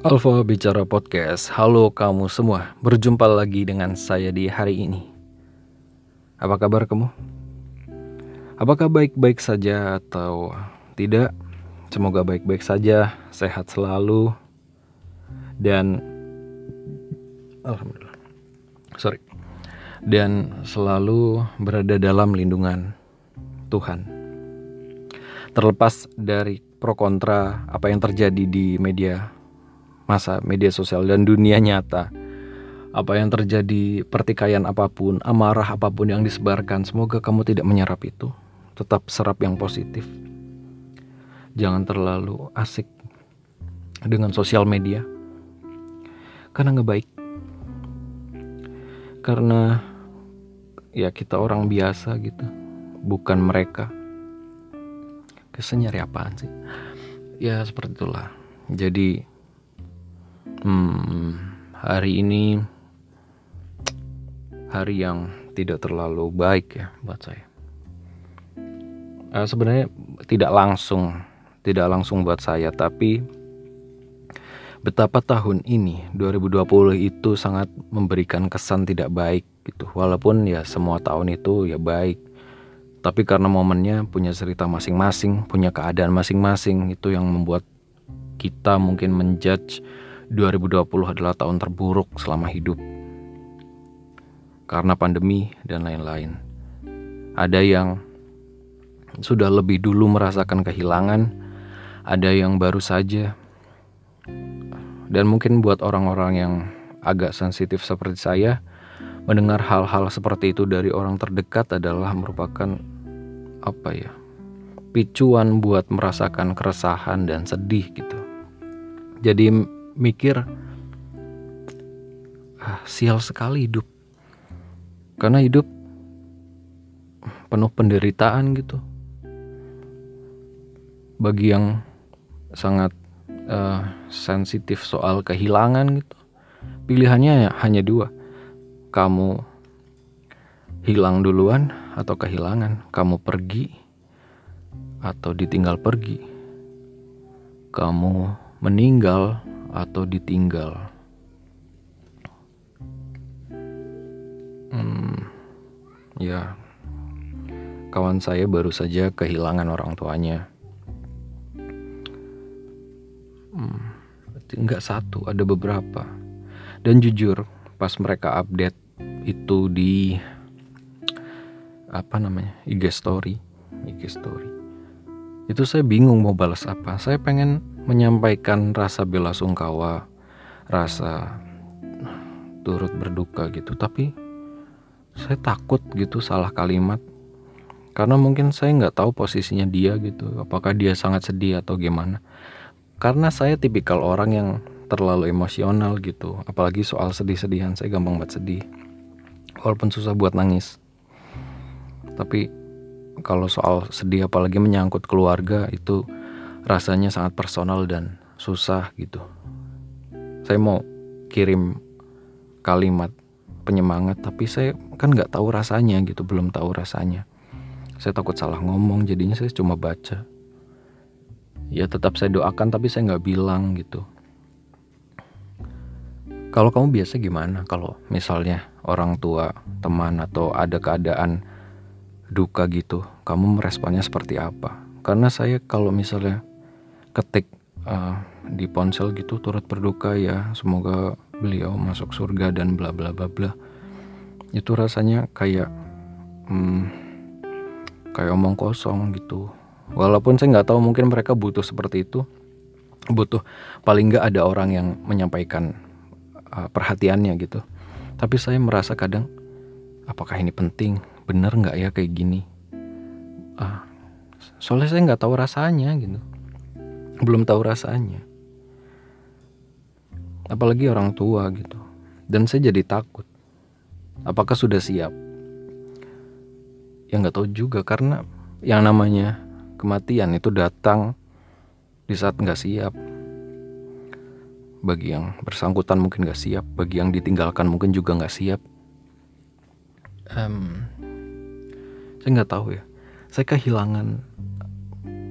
Alfa Bicara Podcast, halo kamu semua, berjumpa lagi dengan saya di hari ini. Apa kabar kamu? Apakah baik-baik saja atau tidak? Semoga baik-baik saja, sehat selalu, dan alhamdulillah, sorry, dan selalu berada dalam lindungan Tuhan. Terlepas dari pro kontra apa yang terjadi di media masa media sosial dan dunia nyata. Apa yang terjadi, pertikaian apa pun, amarah apa pun yang disebarkan, semoga kamu tidak menyerap itu. Tetap serap yang positif. Jangan terlalu asik dengan sosial media. Karena nggak baik. Karena ya kita orang biasa gitu, bukan mereka. Kesennya apaan sih? Ya seperti itulah. Jadi Hmm, hari ini hari yang tidak terlalu baik ya buat saya. Uh, sebenarnya tidak langsung, tidak langsung buat saya, tapi betapa tahun ini 2020 itu sangat memberikan kesan tidak baik gitu. Walaupun ya semua tahun itu ya baik, tapi karena momennya punya cerita masing-masing, punya keadaan masing-masing itu yang membuat kita mungkin menjudge 2020 adalah tahun terburuk selama hidup. Karena pandemi dan lain-lain. Ada yang sudah lebih dulu merasakan kehilangan, ada yang baru saja. Dan mungkin buat orang-orang yang agak sensitif seperti saya, mendengar hal-hal seperti itu dari orang terdekat adalah merupakan apa ya? picuan buat merasakan keresahan dan sedih gitu. Jadi mikir ah, sial sekali hidup. Karena hidup penuh penderitaan gitu. Bagi yang sangat uh, sensitif soal kehilangan gitu. Pilihannya hanya dua. Kamu hilang duluan atau kehilangan. Kamu pergi atau ditinggal pergi. Kamu meninggal atau ditinggal. Hmm, ya, kawan saya baru saja kehilangan orang tuanya. Hmm, enggak satu, ada beberapa. Dan jujur, pas mereka update itu di apa namanya IG story, IG story. Itu saya bingung mau balas apa. Saya pengen menyampaikan rasa bela sungkawa, rasa turut berduka gitu. Tapi saya takut gitu salah kalimat karena mungkin saya nggak tahu posisinya dia gitu. Apakah dia sangat sedih atau gimana? Karena saya tipikal orang yang terlalu emosional gitu. Apalagi soal sedih-sedihan saya gampang banget sedih. Walaupun susah buat nangis. Tapi kalau soal sedih apalagi menyangkut keluarga itu rasanya sangat personal dan susah gitu. Saya mau kirim kalimat penyemangat tapi saya kan nggak tahu rasanya gitu, belum tahu rasanya. Saya takut salah ngomong jadinya saya cuma baca. Ya tetap saya doakan tapi saya nggak bilang gitu. Kalau kamu biasa gimana kalau misalnya orang tua, teman atau ada keadaan duka gitu, kamu meresponnya seperti apa? Karena saya kalau misalnya ketik uh, di ponsel gitu turut berduka ya. Semoga beliau masuk surga dan bla bla bla bla. Itu rasanya kayak hmm, kayak omong kosong gitu. Walaupun saya nggak tahu mungkin mereka butuh seperti itu. Butuh paling nggak ada orang yang menyampaikan uh, perhatiannya gitu. Tapi saya merasa kadang apakah ini penting? Bener nggak ya kayak gini? Uh, soalnya saya nggak tahu rasanya gitu belum tahu rasanya. Apalagi orang tua gitu. Dan saya jadi takut. Apakah sudah siap? Ya nggak tahu juga. Karena yang namanya kematian itu datang di saat nggak siap. Bagi yang bersangkutan mungkin nggak siap. Bagi yang ditinggalkan mungkin juga nggak siap. Um, saya nggak tahu ya. Saya kehilangan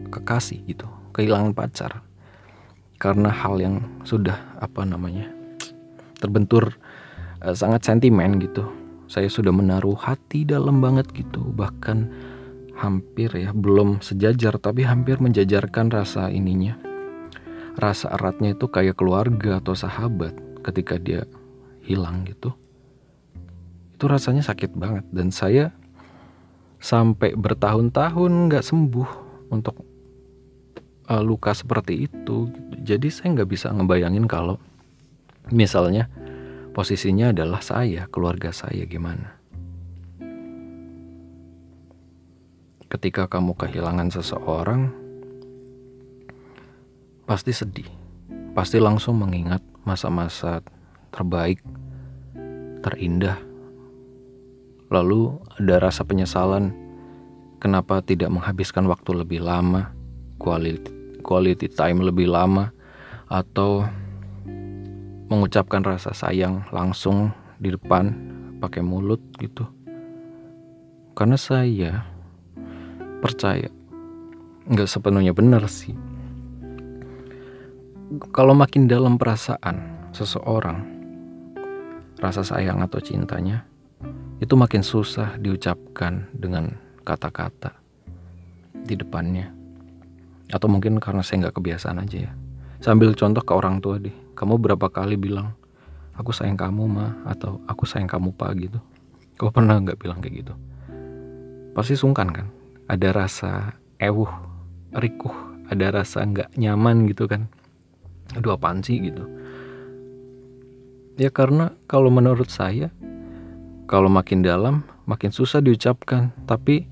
kekasih gitu kehilangan pacar karena hal yang sudah apa namanya terbentur uh, sangat sentimen gitu. Saya sudah menaruh hati dalam banget gitu. Bahkan hampir ya belum sejajar tapi hampir menjajarkan rasa ininya. Rasa eratnya itu kayak keluarga atau sahabat ketika dia hilang gitu. Itu rasanya sakit banget. Dan saya sampai bertahun-tahun nggak sembuh untuk uh, luka seperti itu jadi saya nggak bisa ngebayangin kalau misalnya posisinya adalah saya keluarga saya gimana? Ketika kamu kehilangan seseorang pasti sedih. Pasti langsung mengingat masa-masa terbaik terindah. Lalu ada rasa penyesalan kenapa tidak menghabiskan waktu lebih lama, quality, quality time lebih lama, atau mengucapkan rasa sayang langsung di depan pakai mulut gitu. Karena saya percaya nggak sepenuhnya benar sih. Kalau makin dalam perasaan seseorang, rasa sayang atau cintanya, itu makin susah diucapkan dengan kata-kata di depannya. Atau mungkin karena saya nggak kebiasaan aja ya. Sambil contoh ke orang tua deh. Kamu berapa kali bilang, aku sayang kamu ma atau aku sayang kamu pak gitu. Kau pernah nggak bilang kayak gitu? Pasti sungkan kan? Ada rasa ewuh, rikuh, ada rasa nggak nyaman gitu kan? Aduh apaan sih gitu? Ya karena kalau menurut saya kalau makin dalam, makin susah diucapkan, tapi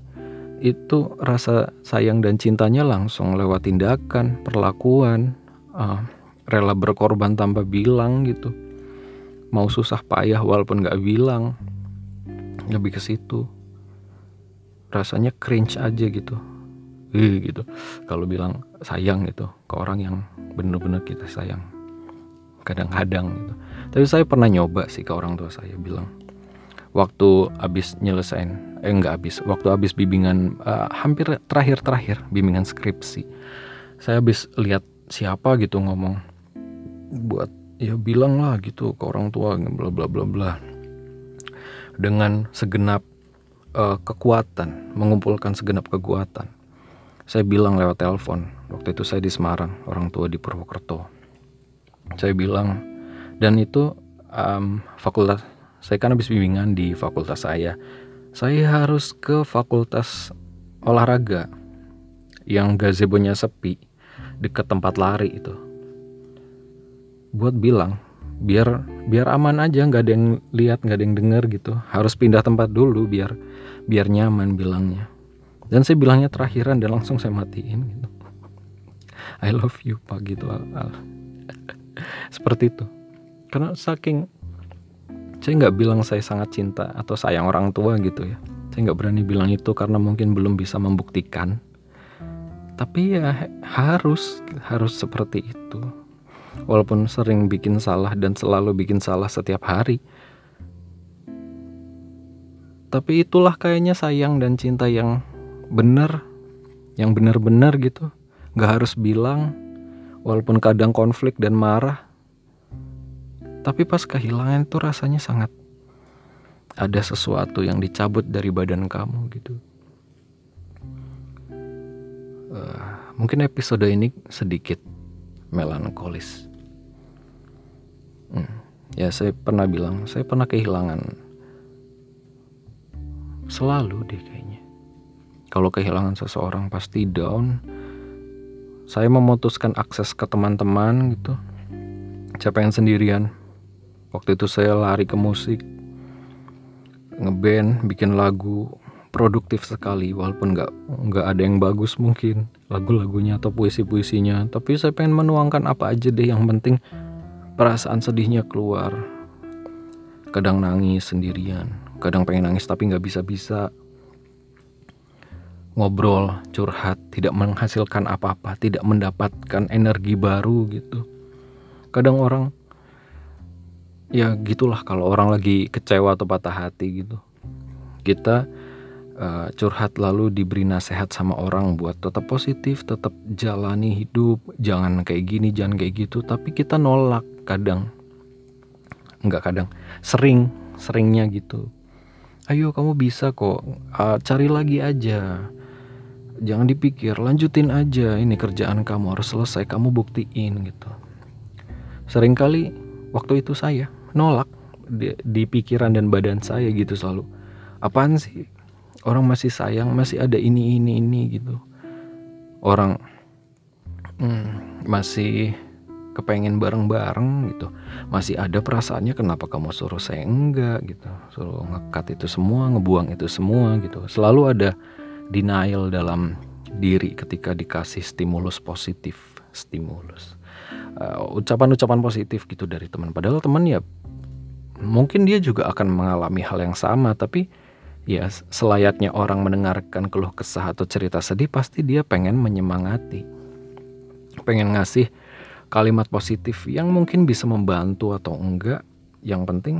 itu rasa sayang dan cintanya langsung lewat tindakan, perlakuan, uh, rela berkorban tanpa bilang gitu. Mau susah payah walaupun gak bilang, lebih ke situ. Rasanya cringe aja gitu, Ih, gitu. Kalau bilang sayang gitu ke orang yang bener-bener kita sayang, kadang-kadang gitu. Tapi saya pernah nyoba sih ke orang tua saya bilang, waktu habis nyelesain eh enggak habis waktu habis bimbingan uh, hampir terakhir-terakhir bimbingan skripsi. Saya habis lihat siapa gitu ngomong buat ya bilang lah gitu ke orang tua bla bla bla bla. Dengan segenap uh, kekuatan mengumpulkan segenap kekuatan. Saya bilang lewat telepon waktu itu saya di Semarang orang tua di Purwokerto. Saya bilang dan itu um, fakultas saya kan habis bimbingan di fakultas saya. Saya harus ke fakultas olahraga yang gazebonya sepi dekat tempat lari itu. Buat bilang biar biar aman aja nggak ada yang lihat nggak ada yang denger gitu. Harus pindah tempat dulu biar biar nyaman bilangnya. Dan saya bilangnya terakhiran dan langsung saya matiin gitu. I love you pak gitu seperti itu. Karena saking saya nggak bilang saya sangat cinta atau sayang orang tua gitu ya. Saya nggak berani bilang itu karena mungkin belum bisa membuktikan. Tapi ya harus harus seperti itu. Walaupun sering bikin salah dan selalu bikin salah setiap hari. Tapi itulah kayaknya sayang dan cinta yang benar yang benar-benar gitu. Nggak harus bilang walaupun kadang konflik dan marah tapi pas kehilangan itu rasanya sangat ada sesuatu yang dicabut dari badan kamu gitu. Uh, mungkin episode ini sedikit melankolis. Hmm, ya saya pernah bilang, saya pernah kehilangan selalu deh kayaknya. Kalau kehilangan seseorang pasti down. Saya memutuskan akses ke teman-teman gitu. Saya pengen sendirian, waktu itu saya lari ke musik ngeband bikin lagu produktif sekali walaupun nggak nggak ada yang bagus mungkin. Lagu-lagunya atau puisi-puisinya tapi saya pengen menuangkan apa aja deh yang penting perasaan sedihnya keluar. Kadang nangis sendirian kadang pengen nangis tapi nggak bisa-bisa. Ngobrol curhat tidak menghasilkan apa-apa tidak mendapatkan energi baru gitu. Kadang orang ya gitulah kalau orang lagi kecewa atau patah hati gitu kita uh, curhat lalu diberi nasihat sama orang buat tetap positif, tetap jalani hidup, jangan kayak gini, jangan kayak gitu, tapi kita nolak kadang. Enggak kadang, sering, seringnya gitu. Ayo kamu bisa kok, uh, cari lagi aja. Jangan dipikir, lanjutin aja. Ini kerjaan kamu harus selesai, kamu buktiin gitu. Seringkali waktu itu saya nolak di, di pikiran dan badan saya gitu selalu. Apaan sih? orang masih sayang masih ada ini ini ini gitu. Orang hmm, masih kepengen bareng-bareng gitu. Masih ada perasaannya kenapa kamu suruh saya enggak gitu? Suruh ngekat itu semua ngebuang itu semua gitu. Selalu ada denial dalam diri ketika dikasih stimulus positif. Stimulus uh, ucapan-ucapan positif gitu dari teman. Padahal teman ya mungkin dia juga akan mengalami hal yang sama tapi ya selayaknya orang mendengarkan keluh kesah atau cerita sedih pasti dia pengen menyemangati. Pengen ngasih kalimat positif yang mungkin bisa membantu atau enggak. Yang penting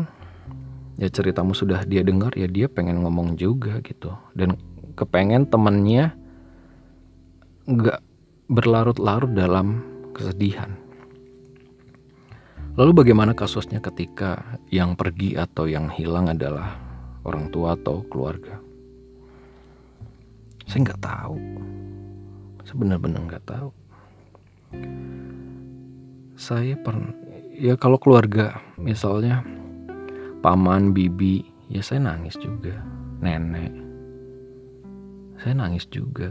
ya ceritamu sudah dia dengar ya dia pengen ngomong juga gitu. Dan kepengen temennya enggak berlarut-larut dalam kesedihan lalu bagaimana kasusnya ketika yang pergi atau yang hilang adalah orang tua atau keluarga. Saya nggak tahu. Saya benar-benar nggak tahu. Saya pernah, ya kalau keluarga misalnya paman, bibi, ya saya nangis juga. Nenek, saya nangis juga.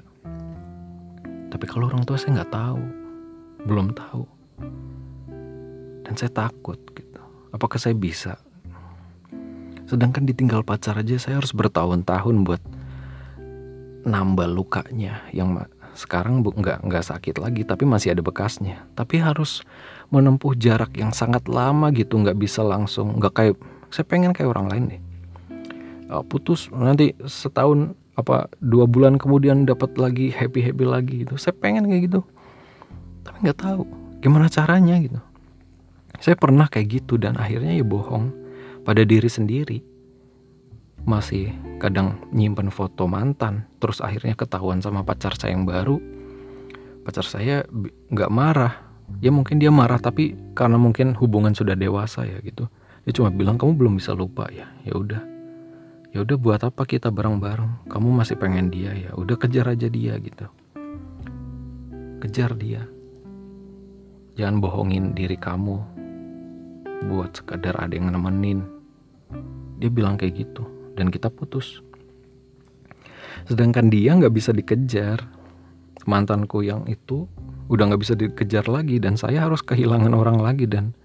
Tapi kalau orang tua saya nggak tahu, belum tahu. Dan saya takut gitu. Apakah saya bisa Sedangkan ditinggal pacar aja saya harus bertahun-tahun buat nambah lukanya yang sekarang nggak nggak sakit lagi tapi masih ada bekasnya. Tapi harus menempuh jarak yang sangat lama gitu nggak bisa langsung nggak kayak saya pengen kayak orang lain deh. Uh, putus nanti setahun apa dua bulan kemudian dapat lagi happy happy lagi gitu. Saya pengen kayak gitu tapi nggak tahu gimana caranya gitu. Saya pernah kayak gitu dan akhirnya ya bohong. Pada diri sendiri. Masih kadang nyimpen foto mantan terus akhirnya ketahuan sama pacar saya yang baru. Pacar saya nggak marah. Ya mungkin dia marah tapi karena mungkin hubungan sudah dewasa ya gitu. Dia cuma bilang kamu belum bisa lupa ya? Ya udah. Ya udah buat apa kita bareng-bareng? Kamu masih pengen dia ya? Udah kejar aja dia gitu. Kejar dia. Jangan bohongin diri kamu buat sekadar ada yang nemenin. Dia bilang kayak gitu dan kita putus. Sedangkan dia nggak bisa dikejar. Mantanku yang itu udah nggak bisa dikejar lagi dan saya harus kehilangan orang lagi dan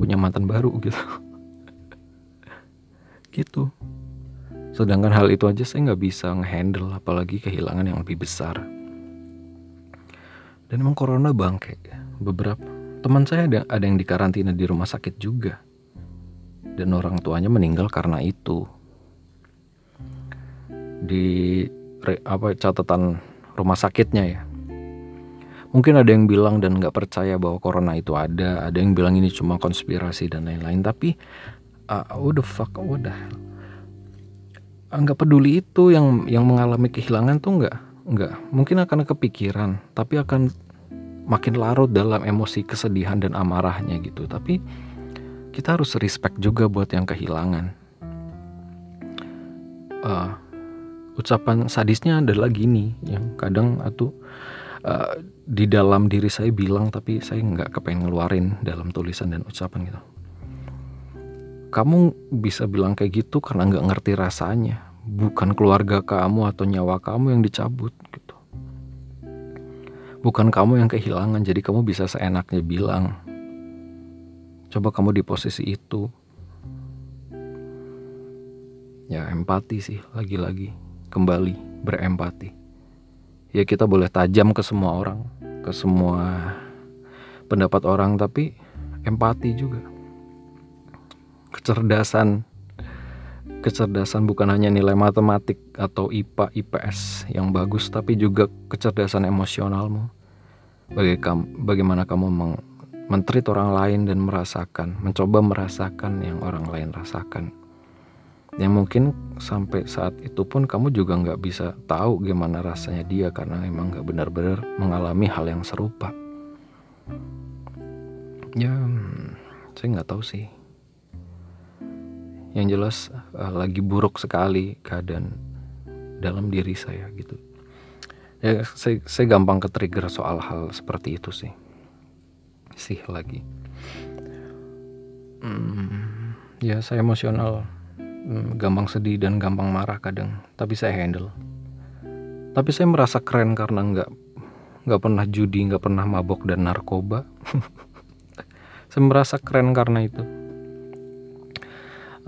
punya mantan baru gitu. Gitu. Sedangkan hal itu aja saya nggak bisa ngehandle apalagi kehilangan yang lebih besar. Dan emang corona bangke beberapa teman saya ada ada yang dikarantina di rumah sakit juga. Dan orang tuanya meninggal karena itu. Di apa catatan rumah sakitnya ya. Mungkin ada yang bilang dan nggak percaya bahwa corona itu ada. Ada yang bilang ini cuma konspirasi dan lain-lain. Tapi uh, what the fuck what the hell? Nggak peduli itu yang yang mengalami kehilangan tuh nggak nggak. Mungkin akan kepikiran tapi akan makin larut dalam emosi kesedihan dan amarahnya gitu tapi kita harus respect juga buat yang kehilangan. Uh, ucapan sadisnya adalah gini, yang kadang atau uh, di dalam diri saya bilang tapi saya nggak kepengen ngeluarin dalam tulisan dan ucapan gitu. Kamu bisa bilang kayak gitu karena nggak ngerti rasanya, bukan keluarga kamu atau nyawa kamu yang dicabut. Bukan kamu yang kehilangan, jadi kamu bisa seenaknya bilang Coba kamu di posisi itu. Ya empati sih lagi-lagi kembali berempati. Ya kita boleh tajam ke semua orang, ke semua pendapat orang tapi empati juga. Kecerdasan kecerdasan bukan hanya nilai matematik atau IPA IPS yang bagus tapi juga kecerdasan emosionalmu. Bagaimana kamu meng mentreat orang lain dan merasakan, mencoba merasakan yang orang lain rasakan. yang mungkin sampai saat itu pun kamu juga nggak bisa tahu gimana rasanya dia karena emang nggak benar-benar mengalami hal yang serupa ya hmm, saya nggak tahu sih yang jelas uh, lagi buruk sekali keadaan dalam diri saya gitu. Ya saya, saya gampang ke trigger soal hal seperti itu sih. Sih lagi. Hmm, ya saya emosional. Hmm, gampang sedih dan gampang marah kadang tapi saya handle. Tapi saya merasa keren karena nggak nggak pernah judi nggak pernah mabok dan narkoba. Saya merasa keren karena itu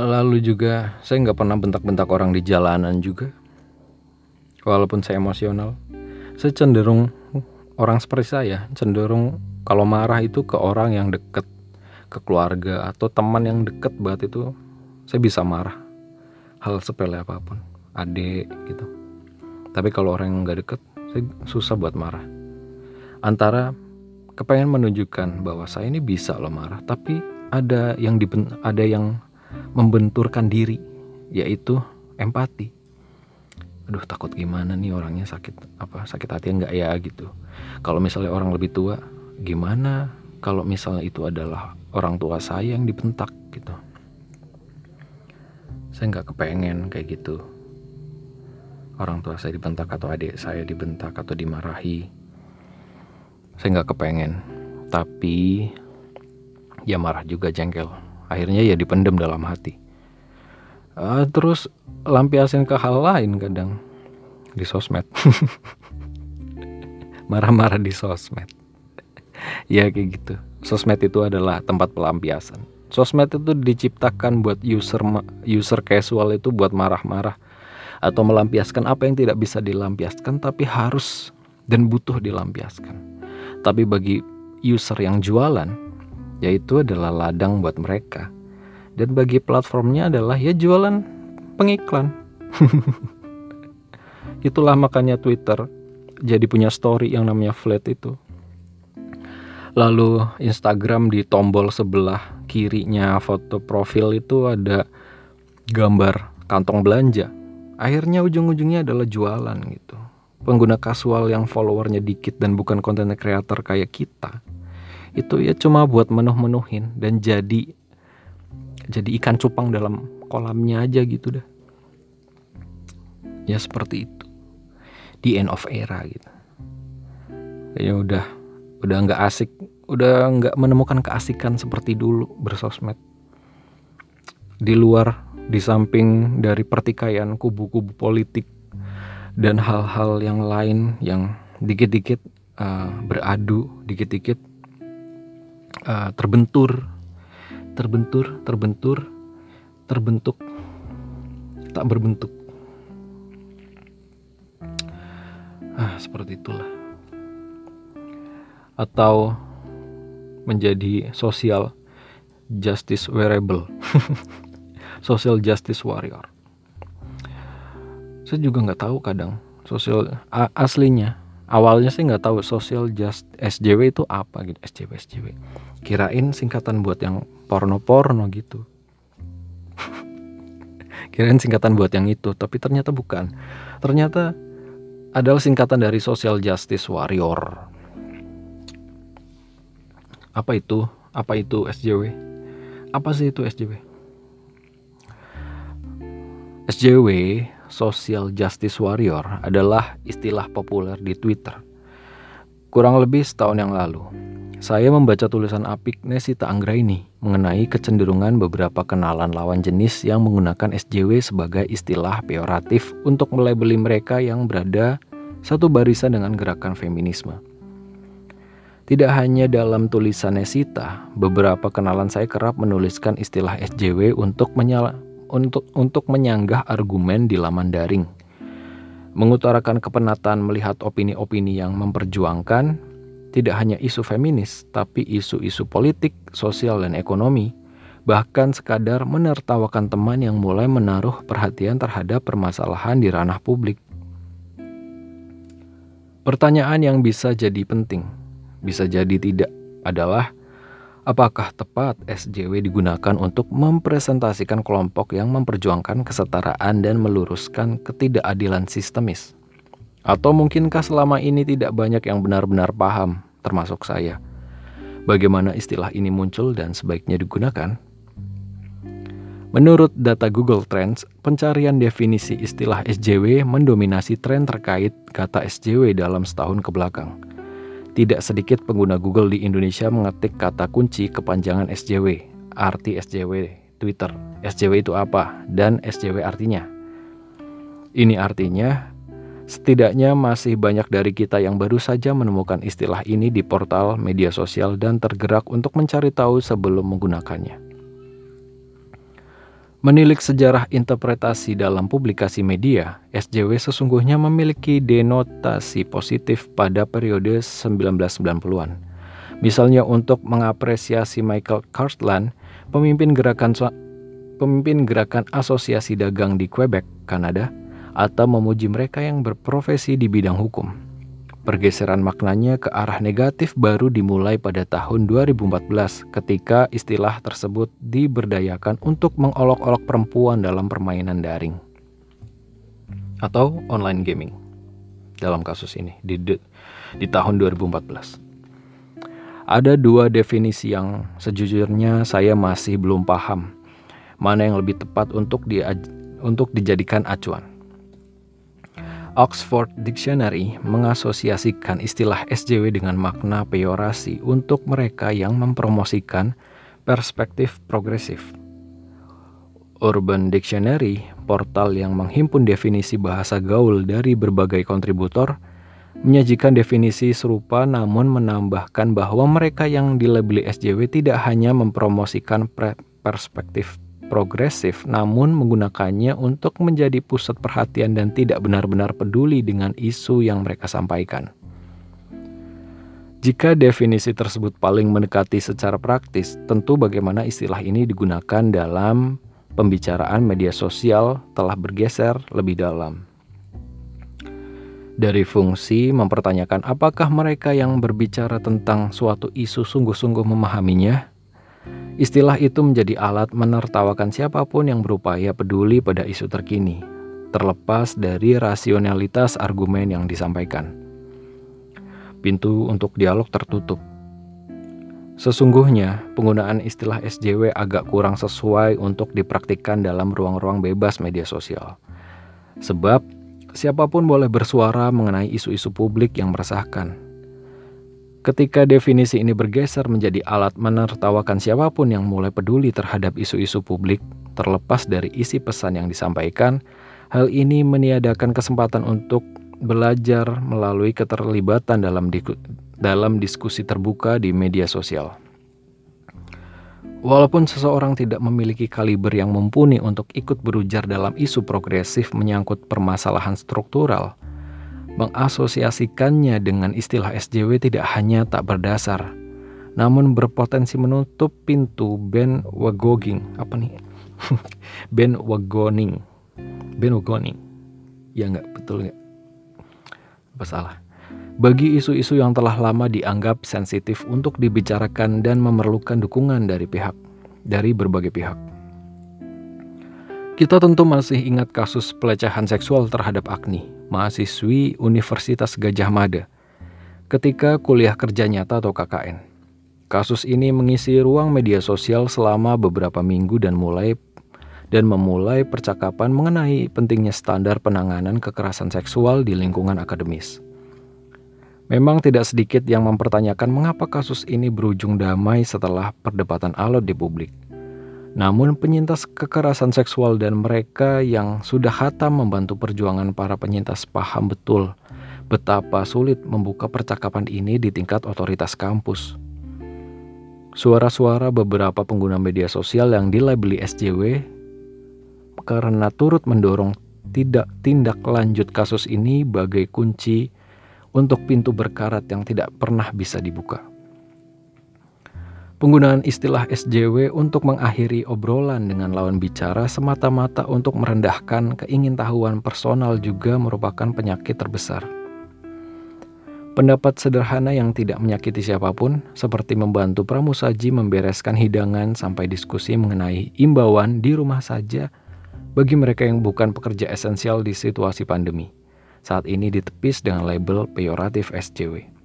lalu juga saya nggak pernah bentak-bentak orang di jalanan juga. Walaupun saya emosional. Saya cenderung orang seperti saya cenderung kalau marah itu ke orang yang deket ke keluarga atau teman yang deket banget itu saya bisa marah. Hal sepele apa pun adik gitu. Tapi kalau orang yang nggak deket saya susah buat marah. Antara kepengen menunjukkan bahwa saya ini bisa loh marah tapi ada yang diben ada yang membenturkan diri yaitu empati. Aduh takut gimana nih orangnya sakit apa sakit hati nggak ya gitu. Kalau misalnya orang lebih tua gimana kalau misalnya itu adalah orang tua saya yang dibentak gitu. Saya nggak kepengen kayak gitu. Orang tua saya dibentak atau adik saya dibentak atau dimarahi saya nggak kepengen. Tapi ya marah juga jengkel akhirnya ya dipendem dalam hati. Uh, terus lampiasin ke hal lain kadang. Di sosmed. Marah-marah di sosmed. Ya kayak gitu. Sosmed itu adalah tempat pelampiasan. Sosmed itu diciptakan buat user user casual itu buat marah-marah atau melampiaskan apa yang tidak bisa dilampiaskan tapi harus dan butuh dilampiaskan. Tapi bagi user yang jualan yaitu adalah ladang buat mereka. Dan bagi platformnya adalah ya jualan pengiklan. Itulah makanya Twitter jadi punya story yang namanya flat itu. Lalu Instagram di tombol sebelah kirinya foto profil itu ada gambar kantong belanja. Akhirnya ujung-ujungnya adalah jualan gitu. Pengguna kasual yang followernya dikit dan bukan konten kreator kayak kita. Itu ya cuma buat menuh-menuhin dan jadi jadi ikan cupang dalam kolamnya aja gitu dah. Ya seperti itu. Di end of era gitu. Kayaknya udah udah nggak asik udah nggak menemukan keasikan seperti dulu bersosmed di luar di samping dari pertikaian kubu-kubu politik dan hal-hal yang lain yang dikit-dikit uh, beradu dikit-dikit uh, terbentur. Terbentur terbentur terbentuk. Tak berbentuk. Ah seperti itulah. Atau menjadi social justice wearable. Social justice warrior. Saya juga nggak tahu kadang social aslinya awalnya sih nggak tahu social just SJW itu apa gitu SJW SJW kirain singkatan buat yang porno porno gitu kirain singkatan buat yang itu tapi ternyata bukan ternyata adalah singkatan dari social justice warrior apa itu? Apa itu SJW? Apa sih itu SJW? SJW, Social Justice Warrior, adalah istilah populer di Twitter. Kurang lebih setahun yang lalu, saya membaca tulisan Apik Nesita Anggraini mengenai kecenderungan beberapa kenalan lawan jenis yang menggunakan SJW sebagai istilah peoratif untuk melabeli mereka yang berada satu barisan dengan gerakan feminisme. Tidak hanya dalam tulisan Nesita, beberapa kenalan saya kerap menuliskan istilah SJW untuk menyala, untuk untuk menyanggah argumen di laman daring. Mengutarakan kepenatan melihat opini-opini yang memperjuangkan tidak hanya isu feminis, tapi isu-isu politik, sosial, dan ekonomi. Bahkan sekadar menertawakan teman yang mulai menaruh perhatian terhadap permasalahan di ranah publik. Pertanyaan yang bisa jadi penting bisa jadi tidak adalah Apakah tepat SJW digunakan untuk mempresentasikan kelompok yang memperjuangkan kesetaraan dan meluruskan ketidakadilan sistemis? Atau mungkinkah selama ini tidak banyak yang benar-benar paham, termasuk saya, bagaimana istilah ini muncul dan sebaiknya digunakan? Menurut data Google Trends, pencarian definisi istilah SJW mendominasi tren terkait kata SJW dalam setahun ke belakang. Tidak sedikit pengguna Google di Indonesia mengetik kata kunci kepanjangan SJW, arti SJW Twitter. SJW itu apa dan SJW artinya? Ini artinya setidaknya masih banyak dari kita yang baru saja menemukan istilah ini di portal media sosial dan tergerak untuk mencari tahu sebelum menggunakannya. Menilik sejarah interpretasi dalam publikasi media, SJW sesungguhnya memiliki denotasi positif pada periode 1990-an. Misalnya untuk mengapresiasi Michael Cartland, pemimpin gerakan pemimpin gerakan asosiasi dagang di Quebec, Kanada, atau memuji mereka yang berprofesi di bidang hukum. Pergeseran maknanya ke arah negatif baru dimulai pada tahun 2014 ketika istilah tersebut diberdayakan untuk mengolok-olok perempuan dalam permainan daring atau online gaming dalam kasus ini di, di tahun 2014. Ada dua definisi yang sejujurnya saya masih belum paham mana yang lebih tepat untuk di, untuk dijadikan acuan. Oxford Dictionary mengasosiasikan istilah SJW dengan makna peyorasi untuk mereka yang mempromosikan perspektif progresif. Urban Dictionary, portal yang menghimpun definisi bahasa gaul dari berbagai kontributor, menyajikan definisi serupa namun menambahkan bahwa mereka yang dilabeli SJW tidak hanya mempromosikan perspektif progresif, namun menggunakannya untuk menjadi pusat perhatian dan tidak benar-benar peduli dengan isu yang mereka sampaikan. Jika definisi tersebut paling mendekati secara praktis, tentu bagaimana istilah ini digunakan dalam pembicaraan media sosial telah bergeser lebih dalam. Dari fungsi mempertanyakan apakah mereka yang berbicara tentang suatu isu sungguh-sungguh memahaminya, Istilah itu menjadi alat menertawakan siapa pun yang berupaya peduli pada isu terkini, terlepas dari rasionalitas argumen yang disampaikan. Pintu untuk dialog tertutup. Sesungguhnya, penggunaan istilah SJW agak kurang sesuai untuk dipraktikkan dalam ruang-ruang bebas media sosial. Sebab, siapa pun boleh bersuara mengenai isu-isu publik yang meresahkan, Ketika definisi ini bergeser menjadi alat menertawakan siapa pun yang mulai peduli terhadap isu-isu publik, terlepas dari isi pesan yang disampaikan, hal ini meniadakan kesempatan untuk belajar melalui keterlibatan dalam, di dalam diskusi terbuka di media sosial. Walaupun seseorang tidak memiliki kaliber yang mumpuni untuk ikut berujar dalam isu progresif menyangkut permasalahan struktural, Mengasosiasikannya dengan istilah SJW tidak hanya tak berdasar, namun berpotensi menutup pintu Ben Wagoging. Apa nih? Ben Wagoning. Ya nggak? Betul nggak? Apa salah? Bagi isu-isu yang telah lama dianggap sensitif untuk dibicarakan dan memerlukan dukungan dari pihak dari berbagai pihak. Kita tentu masih ingat kasus pelecehan seksual terhadap Agni mahasiswi Universitas Gajah Mada ketika kuliah kerja nyata atau KKN. Kasus ini mengisi ruang media sosial selama beberapa minggu dan mulai dan memulai percakapan mengenai pentingnya standar penanganan kekerasan seksual di lingkungan akademis. Memang tidak sedikit yang mempertanyakan mengapa kasus ini berujung damai setelah perdebatan alot di publik. Namun penyintas kekerasan seksual dan mereka yang sudah hatam membantu perjuangan para penyintas paham betul betapa sulit membuka percakapan ini di tingkat otoritas kampus. Suara-suara beberapa pengguna media sosial yang dilabeli SJW karena turut mendorong tidak tindak lanjut kasus ini bagai kunci untuk pintu berkarat yang tidak pernah bisa dibuka. Penggunaan istilah SJW untuk mengakhiri obrolan dengan lawan bicara semata-mata untuk merendahkan keingintahuan personal juga merupakan penyakit terbesar. Pendapat sederhana yang tidak menyakiti siapa pun, seperti membantu pramusaji membereskan hidangan sampai diskusi mengenai imbauan di rumah saja bagi mereka yang bukan pekerja esensial di situasi pandemi. Saat ini ditepis dengan label peyoratif SJW.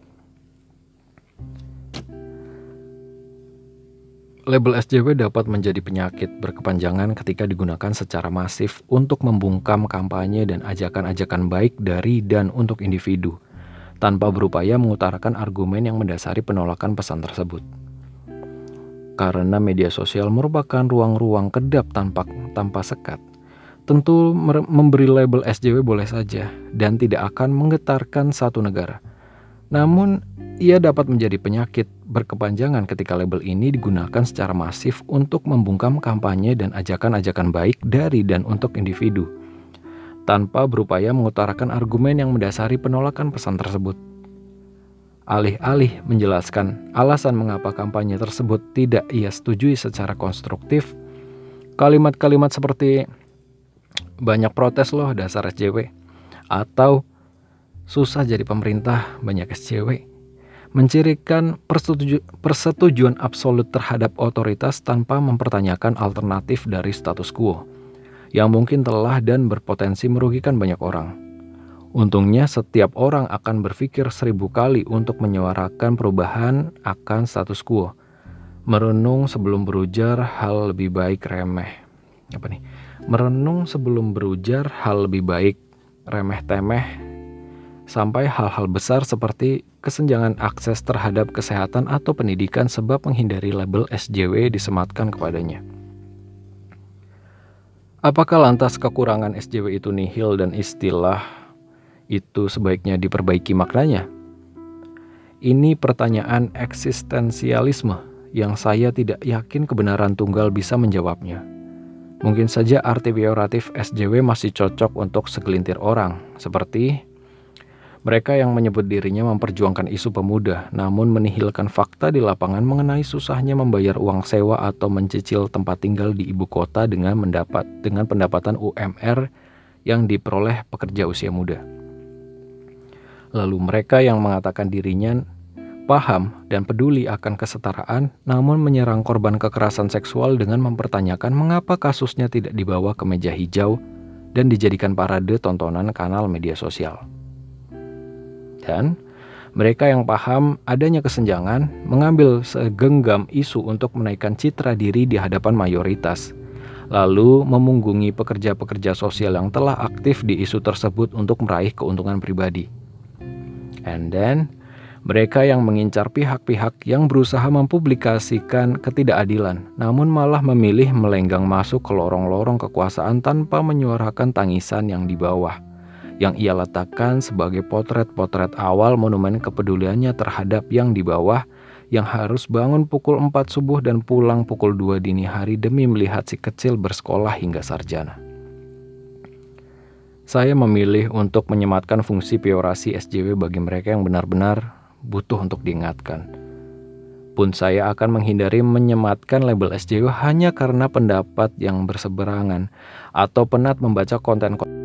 Label SJW dapat menjadi penyakit berkepanjangan ketika digunakan secara masif untuk membungkam kampanye dan ajakan-ajakan baik dari dan untuk individu tanpa berupaya mengutarakan argumen yang mendasari penolakan pesan tersebut. Karena media sosial merupakan ruang-ruang kedap tanpa tanpa sekat, tentu memberi label SJW boleh saja dan tidak akan menggetarkan satu negara. Namun, ia dapat menjadi penyakit berkepanjangan ketika label ini digunakan secara masif untuk membungkam kampanye dan ajakan-ajakan baik dari dan untuk individu tanpa berupaya mengutarakan argumen yang mendasari penolakan pesan tersebut. Alih-alih menjelaskan alasan mengapa kampanye tersebut tidak ia setujui secara konstruktif, kalimat-kalimat seperti banyak protes loh dasar SJW atau susah jadi pemerintah banyak SJW mencirikan persetuju persetujuan absolut terhadap otoritas tanpa mempertanyakan alternatif dari status quo yang mungkin telah dan berpotensi merugikan banyak orang. Untungnya setiap orang akan berpikir seribu kali untuk menyuarakan perubahan akan status quo. Merenung sebelum berujar hal lebih baik remeh. Apa nih? Merenung sebelum berujar hal lebih baik remeh temeh sampai hal-hal besar seperti kesenjangan akses terhadap kesehatan atau pendidikan sebab menghindari label SJW disematkan kepadanya. Apakah lantas kekurangan SJW itu nihil dan istilah itu sebaiknya diperbaiki maknanya? Ini pertanyaan eksistensialisme yang saya tidak yakin kebenaran tunggal bisa menjawabnya. Mungkin saja arti peyoratif SJW masih cocok untuk segelintir orang, seperti mereka yang menyebut dirinya memperjuangkan isu pemuda, namun menihilkan fakta di lapangan mengenai susahnya membayar uang sewa atau mencicil tempat tinggal di ibu kota dengan mendapat dengan pendapatan UMR yang diperoleh pekerja usia muda. Lalu mereka yang mengatakan dirinya paham dan peduli akan kesetaraan, namun menyerang korban kekerasan seksual dengan mempertanyakan mengapa kasusnya tidak dibawa ke meja hijau dan dijadikan parade tontonan kanal media sosial. Dan mereka yang paham adanya kesenjangan mengambil segenggam isu untuk menaikkan citra diri di hadapan mayoritas, lalu memunggungi pekerja-pekerja sosial yang telah aktif di isu tersebut untuk meraih keuntungan pribadi. And then, mereka yang mengincar pihak-pihak yang berusaha mempublikasikan ketidakadilan, namun malah memilih melenggang masuk ke lorong-lorong kekuasaan tanpa menyuarakan tangisan yang di bawah yang ia letakkan sebagai potret-potret awal monumen kepeduliannya terhadap yang di bawah yang harus bangun pukul 4 subuh dan pulang pukul 2 dini hari demi melihat si kecil bersekolah hingga sarjana. Saya memilih untuk menyematkan fungsi piorasi SJW bagi mereka yang benar-benar butuh untuk diingatkan. Pun saya akan menghindari menyematkan label SJW hanya karena pendapat yang berseberangan atau penat membaca konten-konten